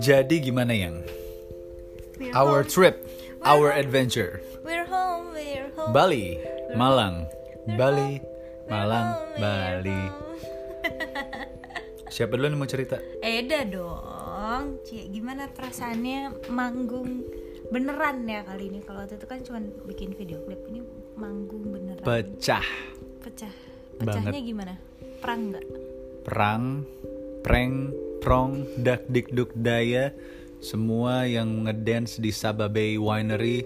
Jadi gimana yang We're our home. trip, our home. adventure, We're home, we're home. Bali, Malang, Bali, We're Malang, home, we're Bali. home. Siapa dulu yang mau cerita? Eda dong. Cie, gimana perasaannya manggung beneran ya kali ini? Kalau waktu itu kan cuma bikin video klip, ini manggung beneran. Pecah, Pecah. Pecahnya Banget. gimana? Perang nggak? perang, prank, prong, dak dik duk daya, semua yang ngedance di Sababe Winery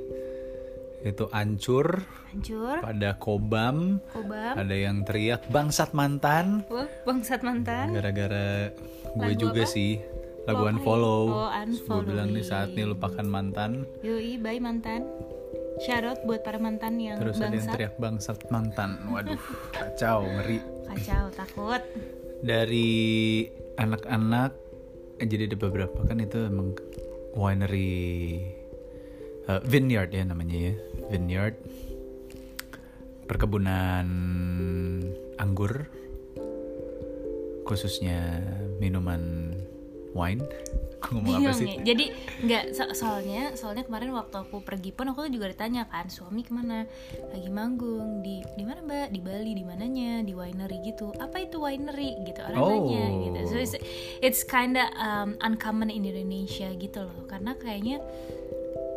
itu hancur Hancur. pada kobam, Kobam. ada yang teriak bangsat mantan Wah, bangsat mantan. gara-gara gue Lagu juga apa? sih lagu Oh, unfollow oh, gue bilang nih saatnya lupakan mantan Yoi, bye mantan. Out buat para mantan yang terus ada yang bangsat. teriak bangsat mantan waduh kacau ngeri Kacau, takut. dari anak-anak eh, jadi ada beberapa kan itu emang winery eh, vineyard ya namanya ya vineyard perkebunan anggur khususnya minuman wine. Aku ngomong apa Bingung sih? Ya. Jadi nggak so- soalnya soalnya kemarin waktu aku pergi pun aku tuh juga ditanya kan suami ke mana? Lagi manggung? Di di mana mbak? Di Bali di mananya? Di winery gitu. Apa itu winery? gitu orang Oh. nanya gitu. So it's, it's kinda um, uncommon in Indonesia gitu loh. Karena kayaknya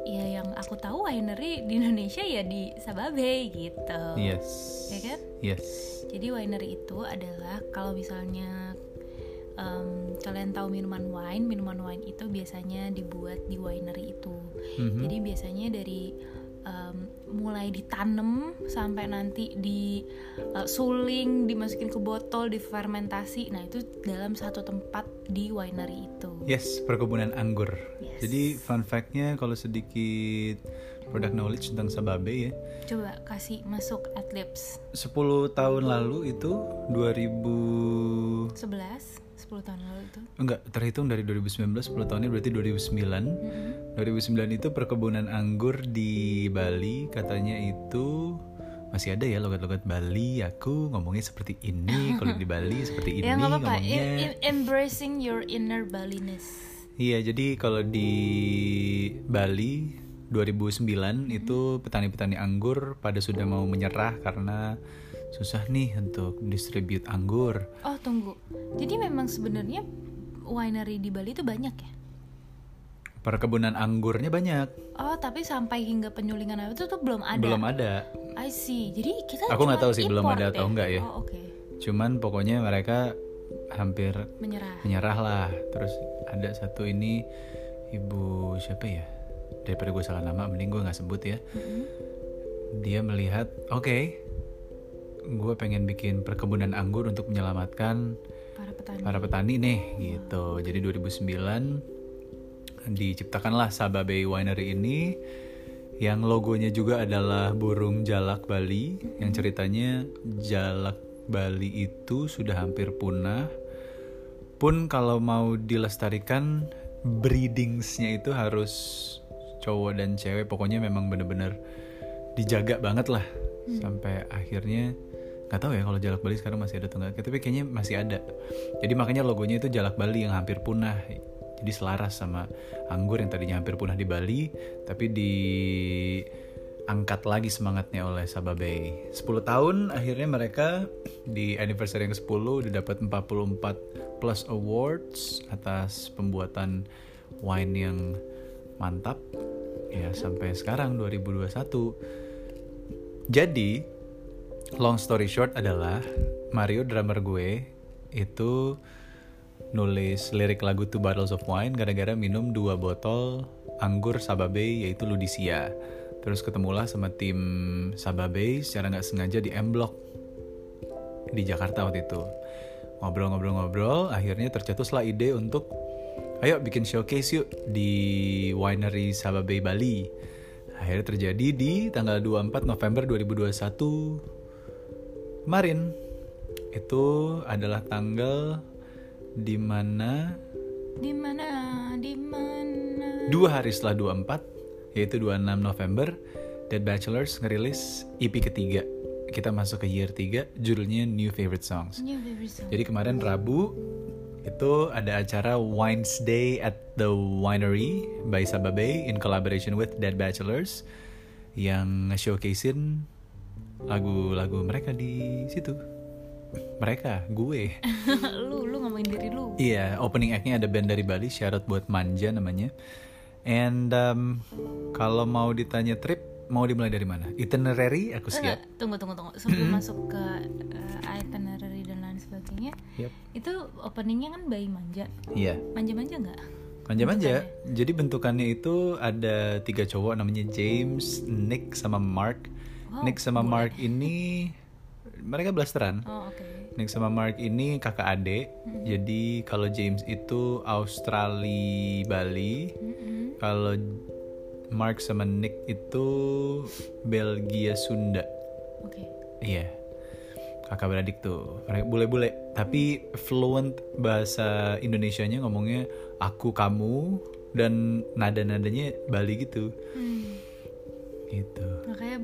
ya yang aku tahu winery di Indonesia ya di Sababe gitu. Yes. Ya kan? Yes. Jadi winery itu adalah kalau misalnya em, kalian tahu minuman wine, minuman wine itu biasanya dibuat di winery itu. Mhm. Jadi biasanya dari em, mulai ditanam sampai nanti di eh, suling, dimasukin ke botol, difermentasi. Nah, itu dalam satu tempat di winery itu. Yes, perkebunan anggur. Yes. Jadi fun fact-nya kalau sedikit product knowledge tentang Sababe ya. Coba kasih masuk adlibs 10 tahun lalu itu 2000 11 10 tahun lalu itu. enggak terhitung dari 2019 10 tahunnya berarti 2009. 2009 itu perkebunan anggur di Bali katanya itu masih ada ya logat-logat Bali aku ngomongnya seperti ini kalau di Bali seperti ini ya nggak apa-apa. ngomongnya Em- em- embracing your inner Baliness. Iya, jadi kalau di Bali 2009 itu petani-petani anggur pada sudah mau menyerah karena susah nih untuk distribute anggur. Oh tunggu, jadi memang sebenarnya winery di Bali itu banyak ya? Perkebunan anggurnya banyak, Oh tapi sampai hingga penyulingan itu tuh belum ada. belum ada. I see. Jadi kita Aku nggak tahu sih belum ada atau enggak ya. Oh oke, Cuman pokoknya mereka hampir menyerah. menyerah lah. Terus ada satu ini ibu siapa ya? Daripada gue salah nama, mending gue nggak sebut ya. Mm-mm. dia melihat oke gue pengen bikin perkebunan anggur untuk menyelamatkan Para petani. para petani nih gitu. Jadi 2009 diciptakanlah Sababe Winery ini. Yang logonya juga adalah burung jalak Bali. Yang ceritanya jalak Bali itu sudah hampir punah. Pun kalau mau dilestarikan breedingsnya itu harus cowok dan cewek. Pokoknya memang bener-bener dijaga banget lah sampai akhirnya nggak tahu ya kalau jalak Bali sekarang masih ada atau tapi kayaknya masih ada. Jadi makanya logonya itu jalak Bali yang hampir punah. Jadi selaras sama anggur yang tadinya hampir punah di Bali tapi diangkat lagi semangatnya oleh Sababe 10 tahun akhirnya mereka di anniversary yang ke-10 udah dapat 44 plus awards atas pembuatan wine yang mantap. Ya sampai sekarang 2021 jadi long story short adalah Mario drummer gue itu nulis lirik lagu Two Bottles of Wine gara-gara minum dua botol anggur Sababe yaitu Ludisia. Terus ketemulah sama tim Sababe secara nggak sengaja di M Block di Jakarta waktu itu. Ngobrol-ngobrol-ngobrol, akhirnya tercetuslah ide untuk ayo bikin showcase yuk di winery Sababe Bali. Akhirnya terjadi di tanggal 24 November 2021 kemarin. Itu adalah tanggal di mana Di mana? Di mana? dua hari setelah 24 yaitu 26 November Dead Bachelors ngerilis EP ketiga kita masuk ke year 3 judulnya New Favorite Songs. New favorite song. Jadi kemarin Rabu itu ada acara Wines Day at the Winery by Sababe in collaboration with Dead Bachelors yang showcasein lagu-lagu mereka di situ. Mereka, gue. lu lu ngomongin diri lu. Iya, opening act-nya ada band dari Bali, syarat buat Manja namanya. And um, kalau mau ditanya trip, mau dimulai dari mana? Itinerary, aku siap. tunggu tunggu tunggu. Sebelum masuk ke uh, itinerary dan lain sebagainya, Yep. itu openingnya kan bayi manja. Iya. Manja-manja nggak? Manja-manja. Jadi bentukannya itu ada tiga cowok namanya James, Nick sama Mark. Wow, Nick sama Mark ini mereka blasteran. Oh oke. Nick sama Mark ini kakak adik. Jadi kalau James itu Australia Bali. Mm-mm. Kalau Mark sama Nick itu Belgia Sunda. Oke. Iya. Kakak beradik tuh. Mereka bule-bule, tapi fluent bahasa Indonesianya ngomongnya aku kamu dan nada-nadanya Bali gitu. Hmm. Gitu. Makanya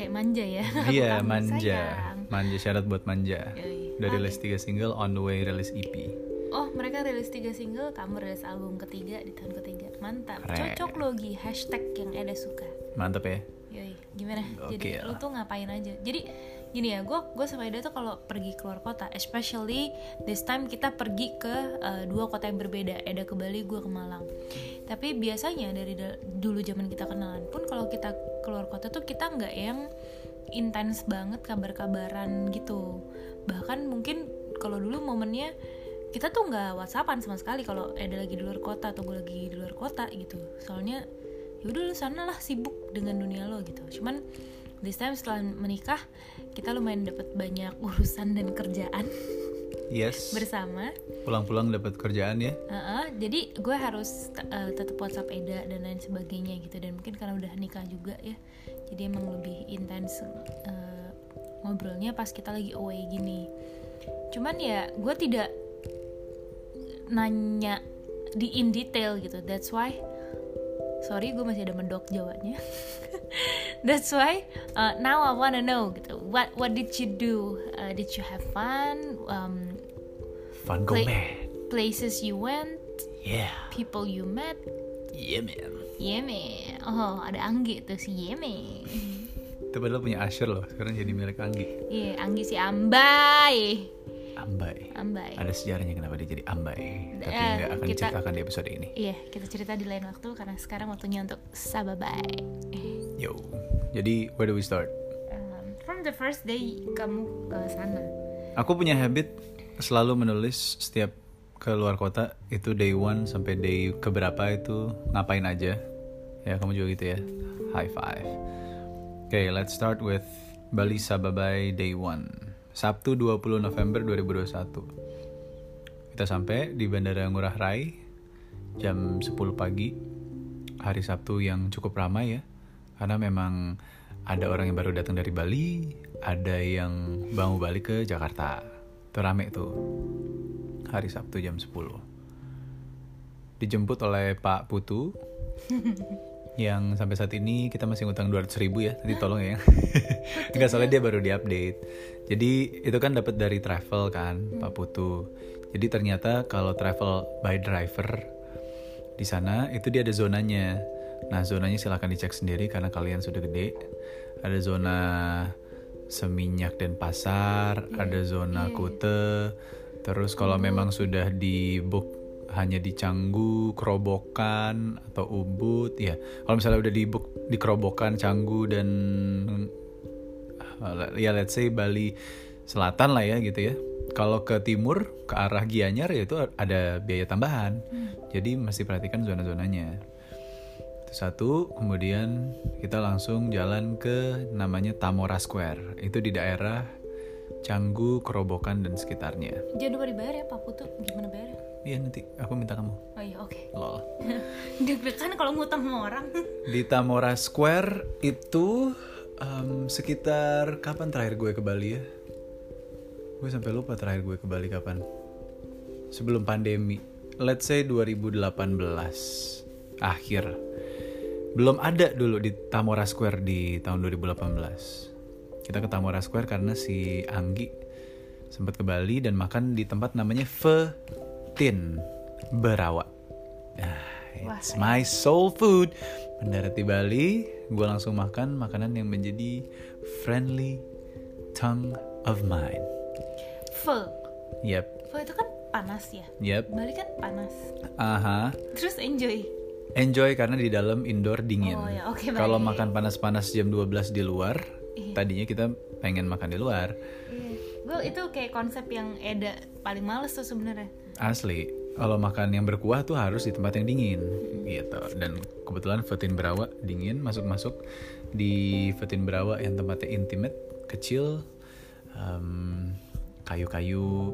kayak manja ya. Iya, manja. sayang. Manja syarat buat manja. Yoi. Udah rilis 3 single, on the way rilis EP. Oh, mereka rilis tiga single, kamu rilis album ketiga di tahun ketiga. Mantap. Keren. Cocok logi hashtag yang Eda suka. Mantap ya. Yoi, gimana? Oke Jadi lah. lu tuh ngapain aja? Jadi gini ya, gue gue sama Eda tuh kalau pergi keluar kota, especially this time kita pergi ke uh, dua kota yang berbeda. Eda ke Bali, gue ke Malang. Tapi biasanya dari da- dulu zaman kita kenalan pun kalau kita keluar kota tuh kita nggak yang intens banget kabar-kabaran gitu. Bahkan mungkin kalau dulu momennya kita tuh nggak whatsappan sama sekali kalau Eda lagi di luar kota atau gue lagi di luar kota gitu. Soalnya yaudah lu sana lah sibuk dengan dunia lo gitu cuman this time setelah menikah kita lumayan dapat banyak urusan dan kerjaan. Yes. bersama. Pulang-pulang dapat kerjaan ya. Heeh, jadi gue harus uh, tetap WhatsApp Eda dan lain sebagainya gitu. Dan mungkin karena udah nikah juga ya jadi emang lebih intens uh, ngobrolnya pas kita lagi away gini. Cuman ya gue tidak nanya di in detail gitu. That's why sorry gue masih ada mendok jawabnya that's why uh, now I wanna know gitu what what did you do Uh, did you have fun um, Fun go man. places you went Yeah. people you met Yeah man. Yeme oh ada Anggi tuh si Yeme Itu padahal punya Asher loh. Sekarang jadi milik Anggi. iya Anggi si Ambai Ambai. Ambai Ada sejarahnya kenapa dia jadi Ambai. Tapi Eh, nggak akan kita- diceritakan di episode ini. iya kita cerita di lain waktu karena sekarang waktunya untuk sababai Yo. Jadi where do we start? um, from the first day kamu ke sana Aku punya habit selalu menulis setiap ke luar kota itu day one sampai day keberapa itu ngapain aja. Ya kamu juga gitu ya. High five. Oke, let's start with Bali Sababai day one. Sabtu 20 November 2021. Kita sampai di Bandara Ngurah Rai jam 10 pagi. Hari Sabtu yang cukup ramai ya. Karena memang ada orang yang baru datang dari Bali, ada yang mau balik ke Jakarta. Itu rame tuh. Hari Sabtu jam 10. Dijemput oleh Pak Putu yang sampai saat ini kita masih ngutang 200 ribu ya. Nanti tolong ya. Enggak soalnya dia baru diupdate. Jadi itu kan dapat dari travel kan, Pak Putu. Jadi ternyata kalau travel by driver di sana itu dia ada zonanya. Nah zonanya silahkan dicek sendiri karena kalian sudah gede. Ada zona Seminyak dan Pasar, ada zona Kute. Terus kalau memang sudah di book hanya di Canggu, Kerobokan atau Ubud, ya. Kalau misalnya udah di book di Kerobokan, Canggu dan uh, ya let's say Bali Selatan lah ya gitu ya. Kalau ke timur ke arah Gianyar ya itu ada biaya tambahan. Jadi mesti perhatikan zona-zonanya. Itu satu, kemudian kita langsung jalan ke namanya Tamora Square. Itu di daerah Canggu, Kerobokan dan sekitarnya. jangan lupa dibayar ya Pak Putu gimana bayarnya Iya nanti aku minta kamu. oh iya oke Lol. deg-degan kalau ngutang sama orang Di Tamora Square itu em, sekitar kapan terakhir gue ke Bali ya? Gue sampai lupa terakhir gue ke Bali kapan. Sebelum pandemi. Let's say 2018 akhir. Belum ada dulu di Tamora Square di tahun 2018. kita ke Tamora Square karena si Anggi sempat ke Bali dan makan di tempat namanya Fetin Berawa. Ah, it's my soul food. Mendarat di Bali, gue langsung makan makanan yang menjadi friendly tongue of mine. Pho. Yep, Pho itu kan panas ya. yep. Bali kan panas. Aha. Terus enjoy. Enjoy karena di dalam indoor dingin. Oh, ya, oke, Kalau makan panas-panas jam 12 di luar, Iya. tadinya kita pengen makan di luar. Iya. Gue itu kayak konsep yang Eda paling males tuh sebenarnya. Asli, kalau makan yang berkuah tuh harus di tempat yang dingin gitu. Dan kebetulan Fetin Berawa dingin, masuk-masuk di Fetin Berawa yang tempatnya intimate, kecil, em, kayu-kayu,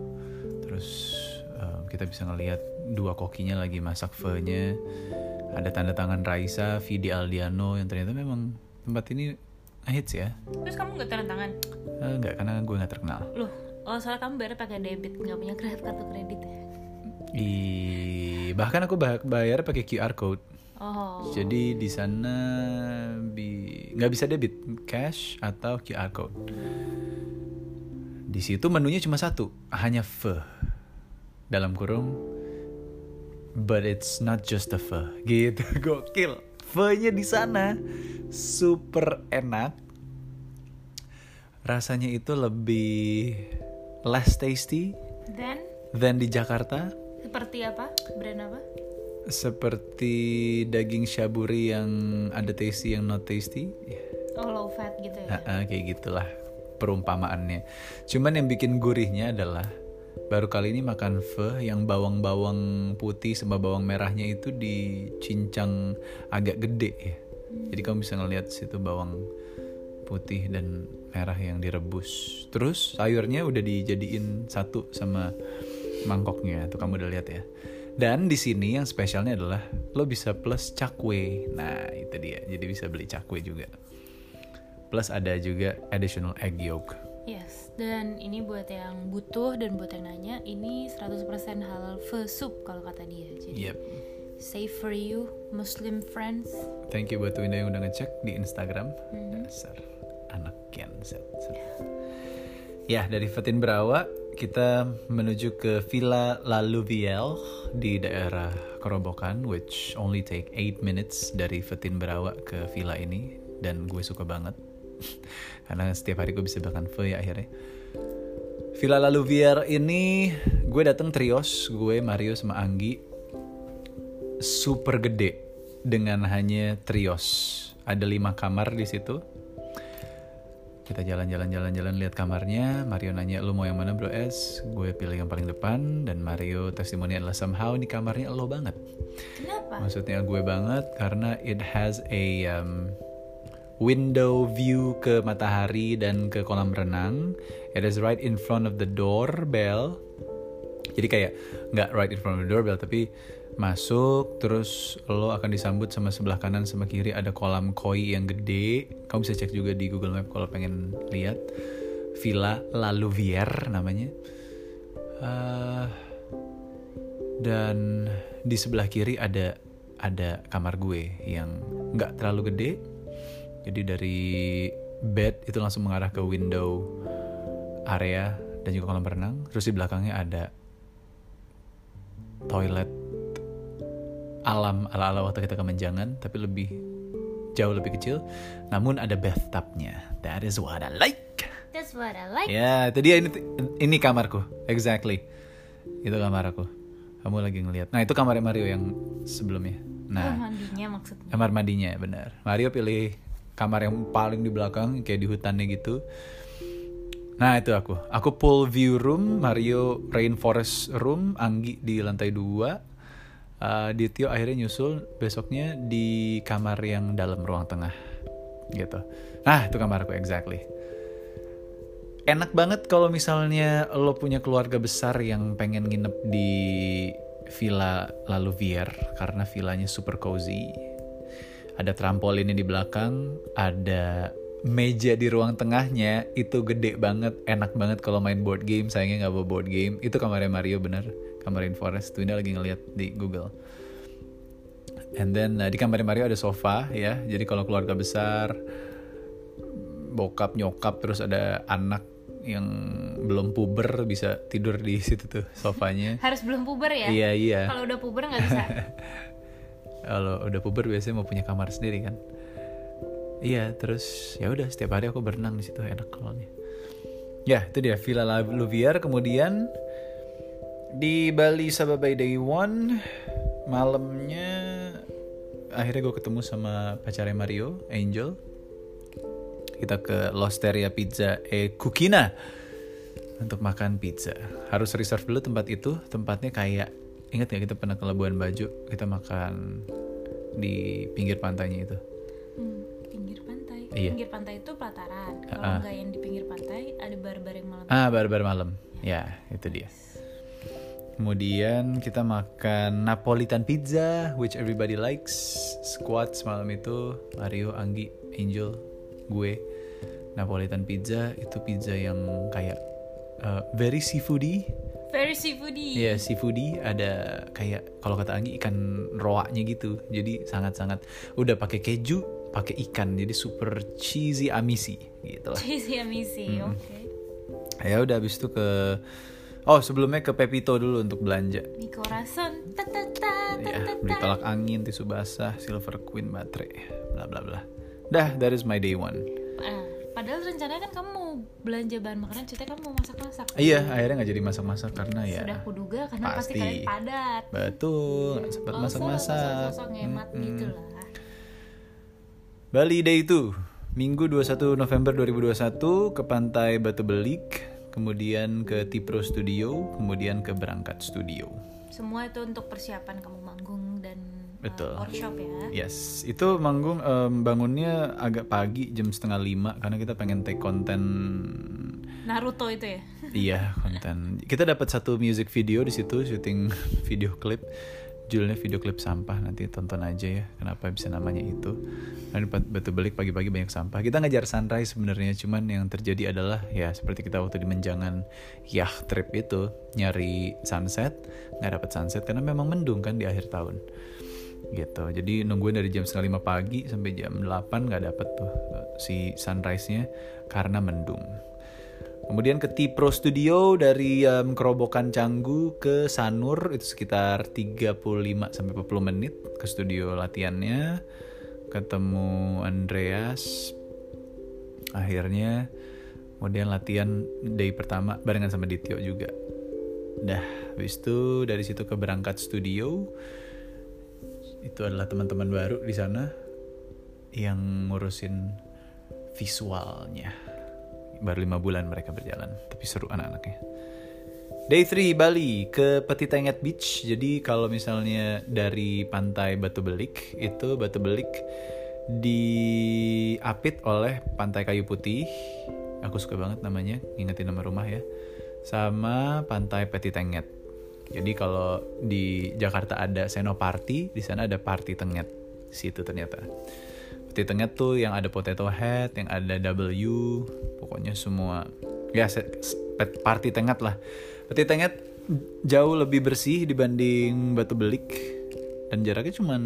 terus em, kita bisa ngelihat dua kokinya lagi masak pho-nya. Ada tanda tangan Raisa, Vidi Aldiano yang ternyata memang tempat ini hits ya. Terus kamu nggak tanda tangan? Eh, enggak, karena gue nggak terkenal. Loh, oh soalnya kamu bayar pakai debit, nggak punya kredit kartu kredit. I, bahkan aku ba- bayar pakai QR code. Oh. Jadi di sana bi- nggak bisa debit, cash atau QR code. Di situ menunya cuma satu, hanya pho. Dalam kurung, but it's not just a pho. Gitu, gokil. Pho-nya di sana super enak. Rasanya itu lebih less tasty Dan than di Jakarta. seperti apa? Brand apa? Seperti daging shaburi yang ada tasty yang not tasty. Oh low fat gitu ya. Ah, ah, kayak gitulah perumpamaannya. Cuman yang bikin gurihnya adalah baru kali ini makan pho yang bawang-bawang putih sama bawang merahnya itu dicincang agak gede ya. Jadi kamu bisa ngelihat situ bawang putih dan merah yang direbus. Terus sayurnya udah dijadiin satu sama mangkoknya. Tuh kamu udah lihat ya. Dan di sini yang spesialnya adalah lo bisa plus cakwe. Nah, itu dia. Jadi bisa beli cakwe juga. Plus ada juga additional egg yolk. Yes, dan ini buat yang butuh dan buat yang nanya, ini 100% halal soup kalau kata dia. Jadi Yep. safe for you Muslim friends. Thank you buat Winda yang udah ngecek di Instagram. Dasar anak Gen Z. Ya, dari Fatin Berawa kita menuju ke Villa La Louvielle di daerah Kerobokan which only take 8 minutes dari Fatin Berawa ke villa ini dan gue suka banget karena setiap hari gue bisa makan pho ya akhirnya. Villa La Louvière ini gue datang trios, gue Mario sama Anggi super gede dengan hanya trios. Ada lima kamar di situ. Kita jalan-jalan jalan-jalan lihat kamarnya. Mario nanya lu mau yang mana bro S? Gue pilih yang paling depan dan Mario testimoni adalah somehow ini kamarnya lo banget. Kenapa? Maksudnya gue banget karena it has a um, window view ke matahari dan ke kolam renang. It is right in front of the doorbell. Jadi kayak nggak right in front of the doorbell tapi masuk terus lo akan disambut sama sebelah kanan sama kiri ada kolam koi yang gede. Kamu bisa cek juga di Google Map kalau pengen lihat. Villa La Louvière namanya. Eh, dan di sebelah kiri ada ada kamar gue yang nggak terlalu gede jadi dari bed itu langsung mengarah ke window area dan juga kolam renang terus di belakangnya ada toilet alam ala ala waktu kita kemenjangan tapi lebih jauh lebih kecil namun ada bathtubnya that is what I like That's what I like. Ya, itu dia ini ini kamarku. Exactly. Itu kamar aku. Kamu lagi ngelihat. Nah, itu kamar Mario yang sebelumnya. Nah, mandinya maksudnya. kamar mandinya benar. Mario pilih kamar yang paling di belakang kayak di hutannya gitu. Nah, itu aku. Aku pool view room, Mario rainforest room, Anggi di lantai dua. Uh, Dityo akhirnya nyusul besoknya di kamar yang dalam ruang tengah gitu. Nah, itu kamar aku exactly enak banget kalau misalnya lo punya keluarga besar yang pengen nginep di Villa La Louvière karena villanya super cozy. Ada trampolinnya di belakang, ada meja di ruang tengahnya itu gede banget, enak banget kalau main board game. Sayangnya nggak bawa board game. Itu kamarnya Mario bener, kamar Rainforest. Tuh ini lagi ngeliat di Google. And then uh, di kamar Mario ada sofa ya. Jadi kalau keluarga besar bokap nyokap terus ada anak yang belum puber bisa tidur di situ tuh sofanya harus belum puber ya iya iya kalau udah puber nggak bisa kalau udah puber biasanya mau punya kamar sendiri kan? Iya terus ya udah setiap hari aku berenang di situ enak kalau ya itu dia Villa La- Luvier kemudian di Bali Sababai Day One malamnya akhirnya gue ketemu sama pacarnya Mario Angel. Kita ke Losteria Pizza e Kukina untuk makan pizza. Harus reserve dulu tempat itu tempatnya kayak ingat gak kita pernah ke Labuan Bajo kita makan di pinggir pantainya itu? Hmm, pinggir pantai. Iya. pinggir pantai itu pelataran. Kalau Ah. nggak yang di pinggir pantai ada bar-bar yang malam. Ah bar-bar malam. Ya itu dia. Kemudian kita makan Napolitan pizza which everybody likes. Squad semalam itu Mario Anggi Angel gue. Napolitan pizza itu pizza yang kayak uh, very seafoody very seafoody. Iya seafoody ada kayak kalau kata Anggi ikan roaknya gitu. Jadi sangat-sangat udah pakai keju pakai ikan. Jadi super cheesy amisi gitu lah. Cheesy amisi oke. Ya udah habis itu ke oh sebelumnya ke Pepito dulu untuk belanja. Ta ta ya beli tolak angin tisu basah silver queen baterai bla bla bla. Dah that is my day one. Ah, padahal rencananya kan kamu mau belanja bahan makanan ceritanya kamu mau masak-masak. Iya akhirnya nggak jadi masak-masak karena ya sudah kuduga karena pasti, pasti. kalian padat. Betul nggak sempat Oh, masak-masak. ngemat gitu lah. Bali Day itu Minggu 21 November 2021 ke pantai Batu Belik, kemudian ke Tipro Studio, kemudian ke Berangkat Studio. semua itu untuk persiapan kamu manggung dan Betul. workshop ya Yes, itu manggung em, bangunnya agak pagi jam setengah lima karena kita pengen take konten Naruto itu ya iya konten. Kita dapat satu music video di situ syuting video klip. Judulnya video klip sampah nanti tonton aja ya kenapa bisa namanya itu. Nah, batu belik pagi-pagi banyak sampah. Kita ngejar sunrise sebenarnya cuman yang terjadi adalah ya seperti kita waktu di Menjangan yacht trip itu nyari sunset nggak dapat sunset karena memang mendung kan di akhir tahun gitu. Jadi nungguin dari jam setengah lima pagi sampai jam 8 nggak dapet tuh eh, si sunrise nya karena mendung. Kemudian ke T-Pro Studio dari em, Kerobokan Canggu ke Sanur itu sekitar 35 sampai 40 menit ke studio latihannya. Ketemu Andreas akhirnya kemudian latihan day pertama barengan sama Dityo juga. Dah habis itu dari situ ke berangkat studio itu adalah teman-teman baru di sana yang ngurusin visualnya baru lima bulan mereka berjalan tapi seru anak-anaknya Day 3 Bali ke Petitenget Beach. Jadi kalau misalnya dari pantai Batu Belik itu Batu Belik diapit oleh Pantai Kayu Putih. Aku suka banget namanya, ngingetin nama rumah ya. Sama Pantai Petitenget. Jadi kalau di Jakarta ada Senoparty, di sana ada Party Tenget. Situ ternyata. Peti Tenget tuh yang ada potato head, yang ada W, pokoknya semua ya party tenget lah. Peti Tenget jauh lebih bersih dibanding Batu Belik dan jaraknya cuman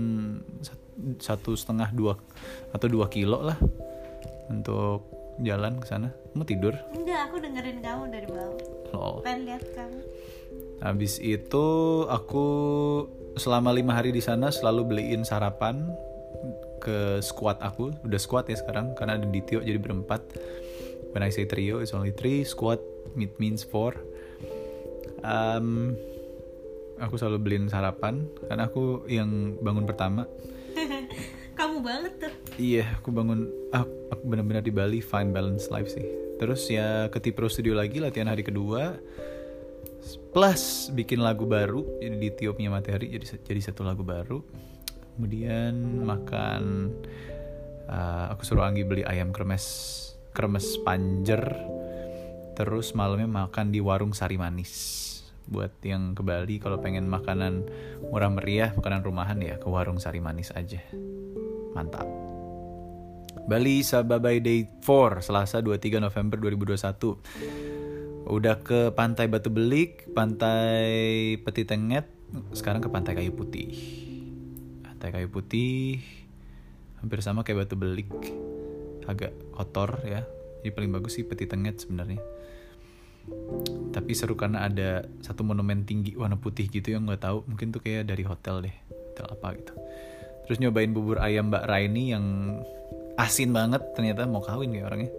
sat- satu setengah dua atau dua kilo lah untuk jalan ke sana. Mau tidur? Enggak, aku dengerin kamu dari bawah. Lol. Pengen lihat kamu. Habis itu aku selama lima hari di sana selalu beliin sarapan ke squad aku. Udah squad ya sekarang karena ada Dityo jadi berempat. When I say trio, it's only three. Squad it means four. Um, aku selalu beliin sarapan karena aku yang bangun pertama. Kamu banget tuh. Iya, aku bangun aku, aku benar-benar di Bali fine balance life sih. Terus ya ke Tipro Studio lagi latihan hari kedua. Plus bikin lagu baru jadi di Tiopnya Matahari jadi jadi satu lagu baru. Kemudian makan uh, aku suruh Anggi beli ayam kremes kremes panjer. Terus malamnya makan di warung Sari Manis. Buat yang ke Bali kalau pengen makanan murah meriah, makanan rumahan ya ke warung Sari Manis aja. Mantap. Bali Sababai Day 4 Selasa 23 November 2021 Udah ke Pantai Batu Belik Pantai Peti Tenget Sekarang ke Pantai Kayu Putih Pantai Kayu Putih Hampir sama kayak Batu Belik Agak kotor ya Jadi paling bagus sih Peti Tenget sebenarnya. Tapi seru karena ada satu monumen tinggi warna putih gitu yang nggak tahu mungkin tuh kayak dari hotel deh, hotel apa gitu. Terus nyobain bubur ayam Mbak Raini yang asin banget ternyata mau kawin kayak orangnya.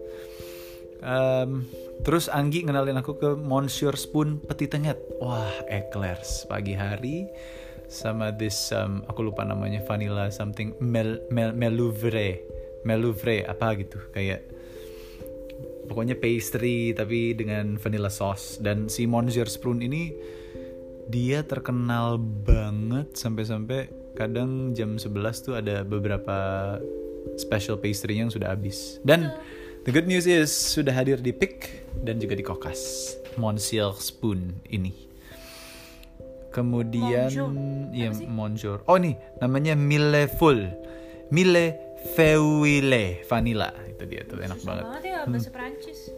Em, terus Anggi ngenalin aku ke Monsieur Spoon Peti Tenget. Wah, eclairs. Pagi hari sama this um, aku lupa namanya vanilla something mel, mel melouvre. Melouvre apa gitu kayak pokoknya pastry tapi dengan vanilla sauce. Dan si Monsieur Spoon ini dia terkenal banget sampai-sampai kadang jam 11 tuh ada beberapa special pastry yang sudah habis. Dan the good news is sudah hadir di Pick dan juga di Kokas. Monsieur Spoon ini. Kemudian Monjour. ya Monjour oh nih namanya Mille Full Mille Feuille vanilla. Itu dia tuh enak banget. banget ya bahasa Perancis.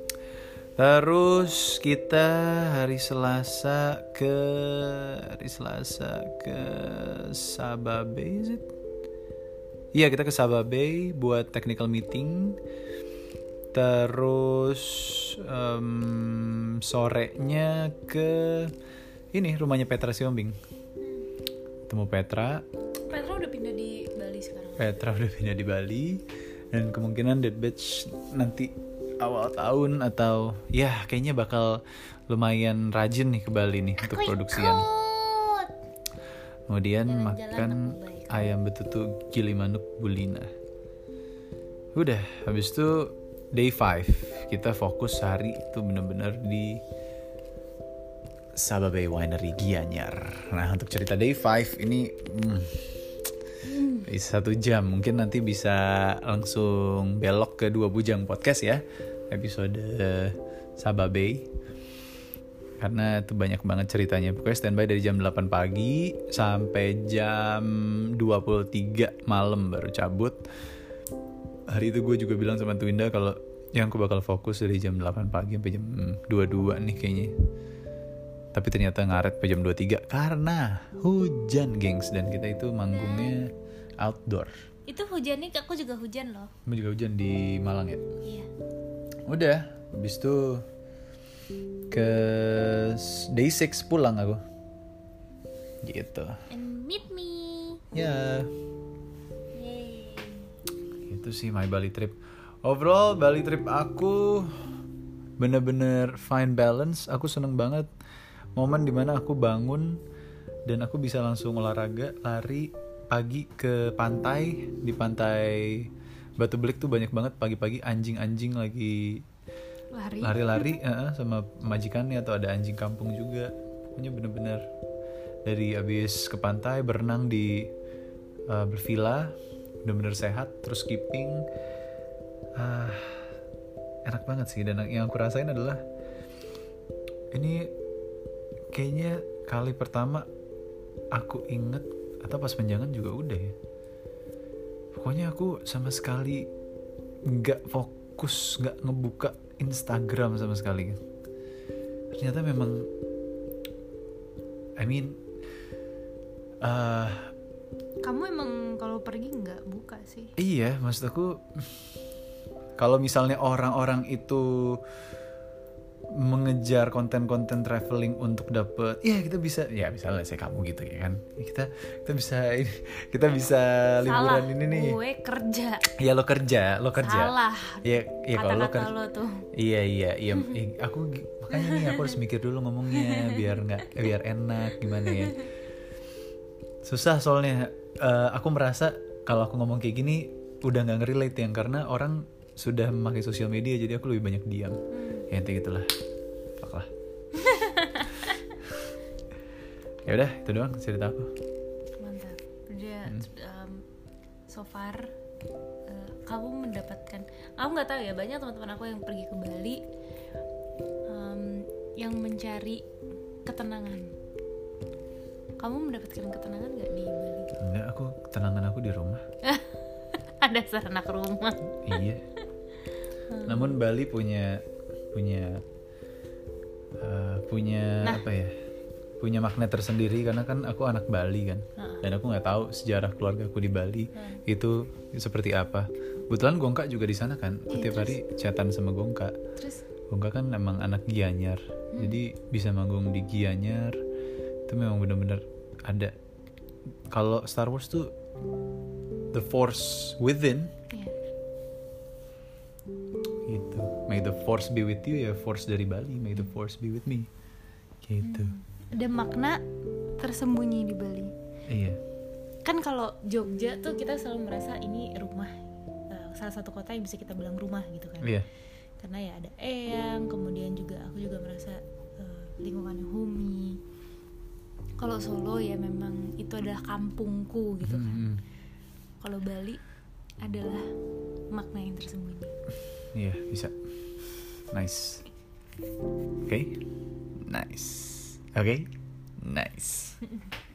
Terus kita hari Selasa ke hari Selasa ke Sababe is it? Iya kita ke Sababe buat technical meeting. Terus em, sorenya ke ini rumahnya Petra Siombing. Temu Petra, Petra udah pindah di Bali sekarang Petra udah pindah di Bali dan kemungkinan Dead Batch nanti awal tahun atau ya kayaknya bakal lumayan rajin nih ke Bali nih untuk produksian. Kemudian Jalan-jalan makan aku baik. ayam betutu gili manuk bulina. Udah, habis itu day 5 kita fokus hari itu bener-bener di Sababe Winery Gianyar. Nah untuk cerita day 5 ini hmm, satu jam. Mungkin nanti bisa langsung belok ke dua bujang podcast ya episode Sababe. Karena itu banyak banget ceritanya. Pokoknya standby dari jam 8 pagi sampai jam 23 malam baru cabut hari itu gue juga bilang sama Twinda kalau yang aku bakal fokus dari jam 8 pagi sampai jam 22 nih kayaknya. Tapi ternyata ngaret sampai jam 23 karena hujan gengs. Dan kita itu manggungnya outdoor. Itu hujannya aku juga hujan loh. Kamu juga hujan di Malang ya? Iya. Udah habis itu ke day 6 pulang aku. Gitu. And meet me. Ya. Yay. Itu sih my Bali trip. Overall Bali trip aku bener-bener fine balance. Aku seneng banget. Momen di mana aku bangun dan aku bisa langsung olahraga lari pagi ke pantai. Di pantai Batu Belik tuh banyak banget pagi-pagi anjing-anjing lagi lari. lari-lari eh, sama majikannya atau ada anjing kampung juga. Pokoknya bener-bener dari abis ke pantai berenang di eh, bervilla bener-bener sehat terus skipping ah enak banget sih. Dan yang aku rasain adalah ini kayaknya kali pertama aku inget atau pas menjangan juga udah ya. Pokoknya aku sama sekali nggak fokus nggak ngebuka Instagram sama sekali. Ternyata memang I mean eh, kamu emang kalau pergi nggak buka sih? Iya maksud aku kalau misalnya orang-orang itu mengejar konten-konten traveling untuk dapet ya kita bisa ya misalnya saya kamu gitu ya kan. Kita kita bisa kita bisa liburan salah ini nih. Gue kerja. Ya lo kerja lo kerja. Salah. Ya ya kalau lo kerja lo tuh. Iya iya iya. Aku makanya nih aku harus mikir dulu ngomongnya biar nggak biar enak gimana ya. Susah soalnya eh, aku merasa kalau aku ngomong kayak gini udah nggak ngerelate yang karena orang sudah memakai sosial media jadi aku lebih banyak diam. Ya intinya gitulah. Lah. ya udah itu doang cerita aku. mantap udah Hmm. um, so far uh, kamu mendapatkan aku nggak tahu ya banyak teman-teman aku yang pergi ke Bali um, yang mencari ketenangan kamu mendapatkan ketenangan nggak di Bali Enggak aku ketenangan aku di rumah. ada anak rumah iya. Namun Bali punya punya eh, punya Nah. apa ya? Punya magnet tersendiri karena kan aku anak Bali kan. Heeh. Dan aku nggak tahu sejarah keluarga aku di Bali itu seperti apa. kebetulan Gongka juga di sana kan Iya, tiap hari chatan sama Gongka terus Gongka kan emang anak Gianyar jadi bisa manggung di Gianyar itu memang bener-bener ada. Kalau Star Wars tuh the force within ya gitu. May the force be with you ya force dari Bali. May the force be with me. Gitu. Ada makna tersembunyi di Bali. Iya. Kan kalau Jogja tuh kita selalu merasa ini rumah eh, salah satu kota yang bisa kita bilang rumah gitu kan. Iya. Karena ya ada eyang kemudian juga aku juga merasa eh, lingkungannya homey kalau Solo ya memang itu adalah kampungku gitu kan. Hmm, kalau Bali adalah makna yang tersembunyi. Iya bisa. Nice. Oke nice. Oke nice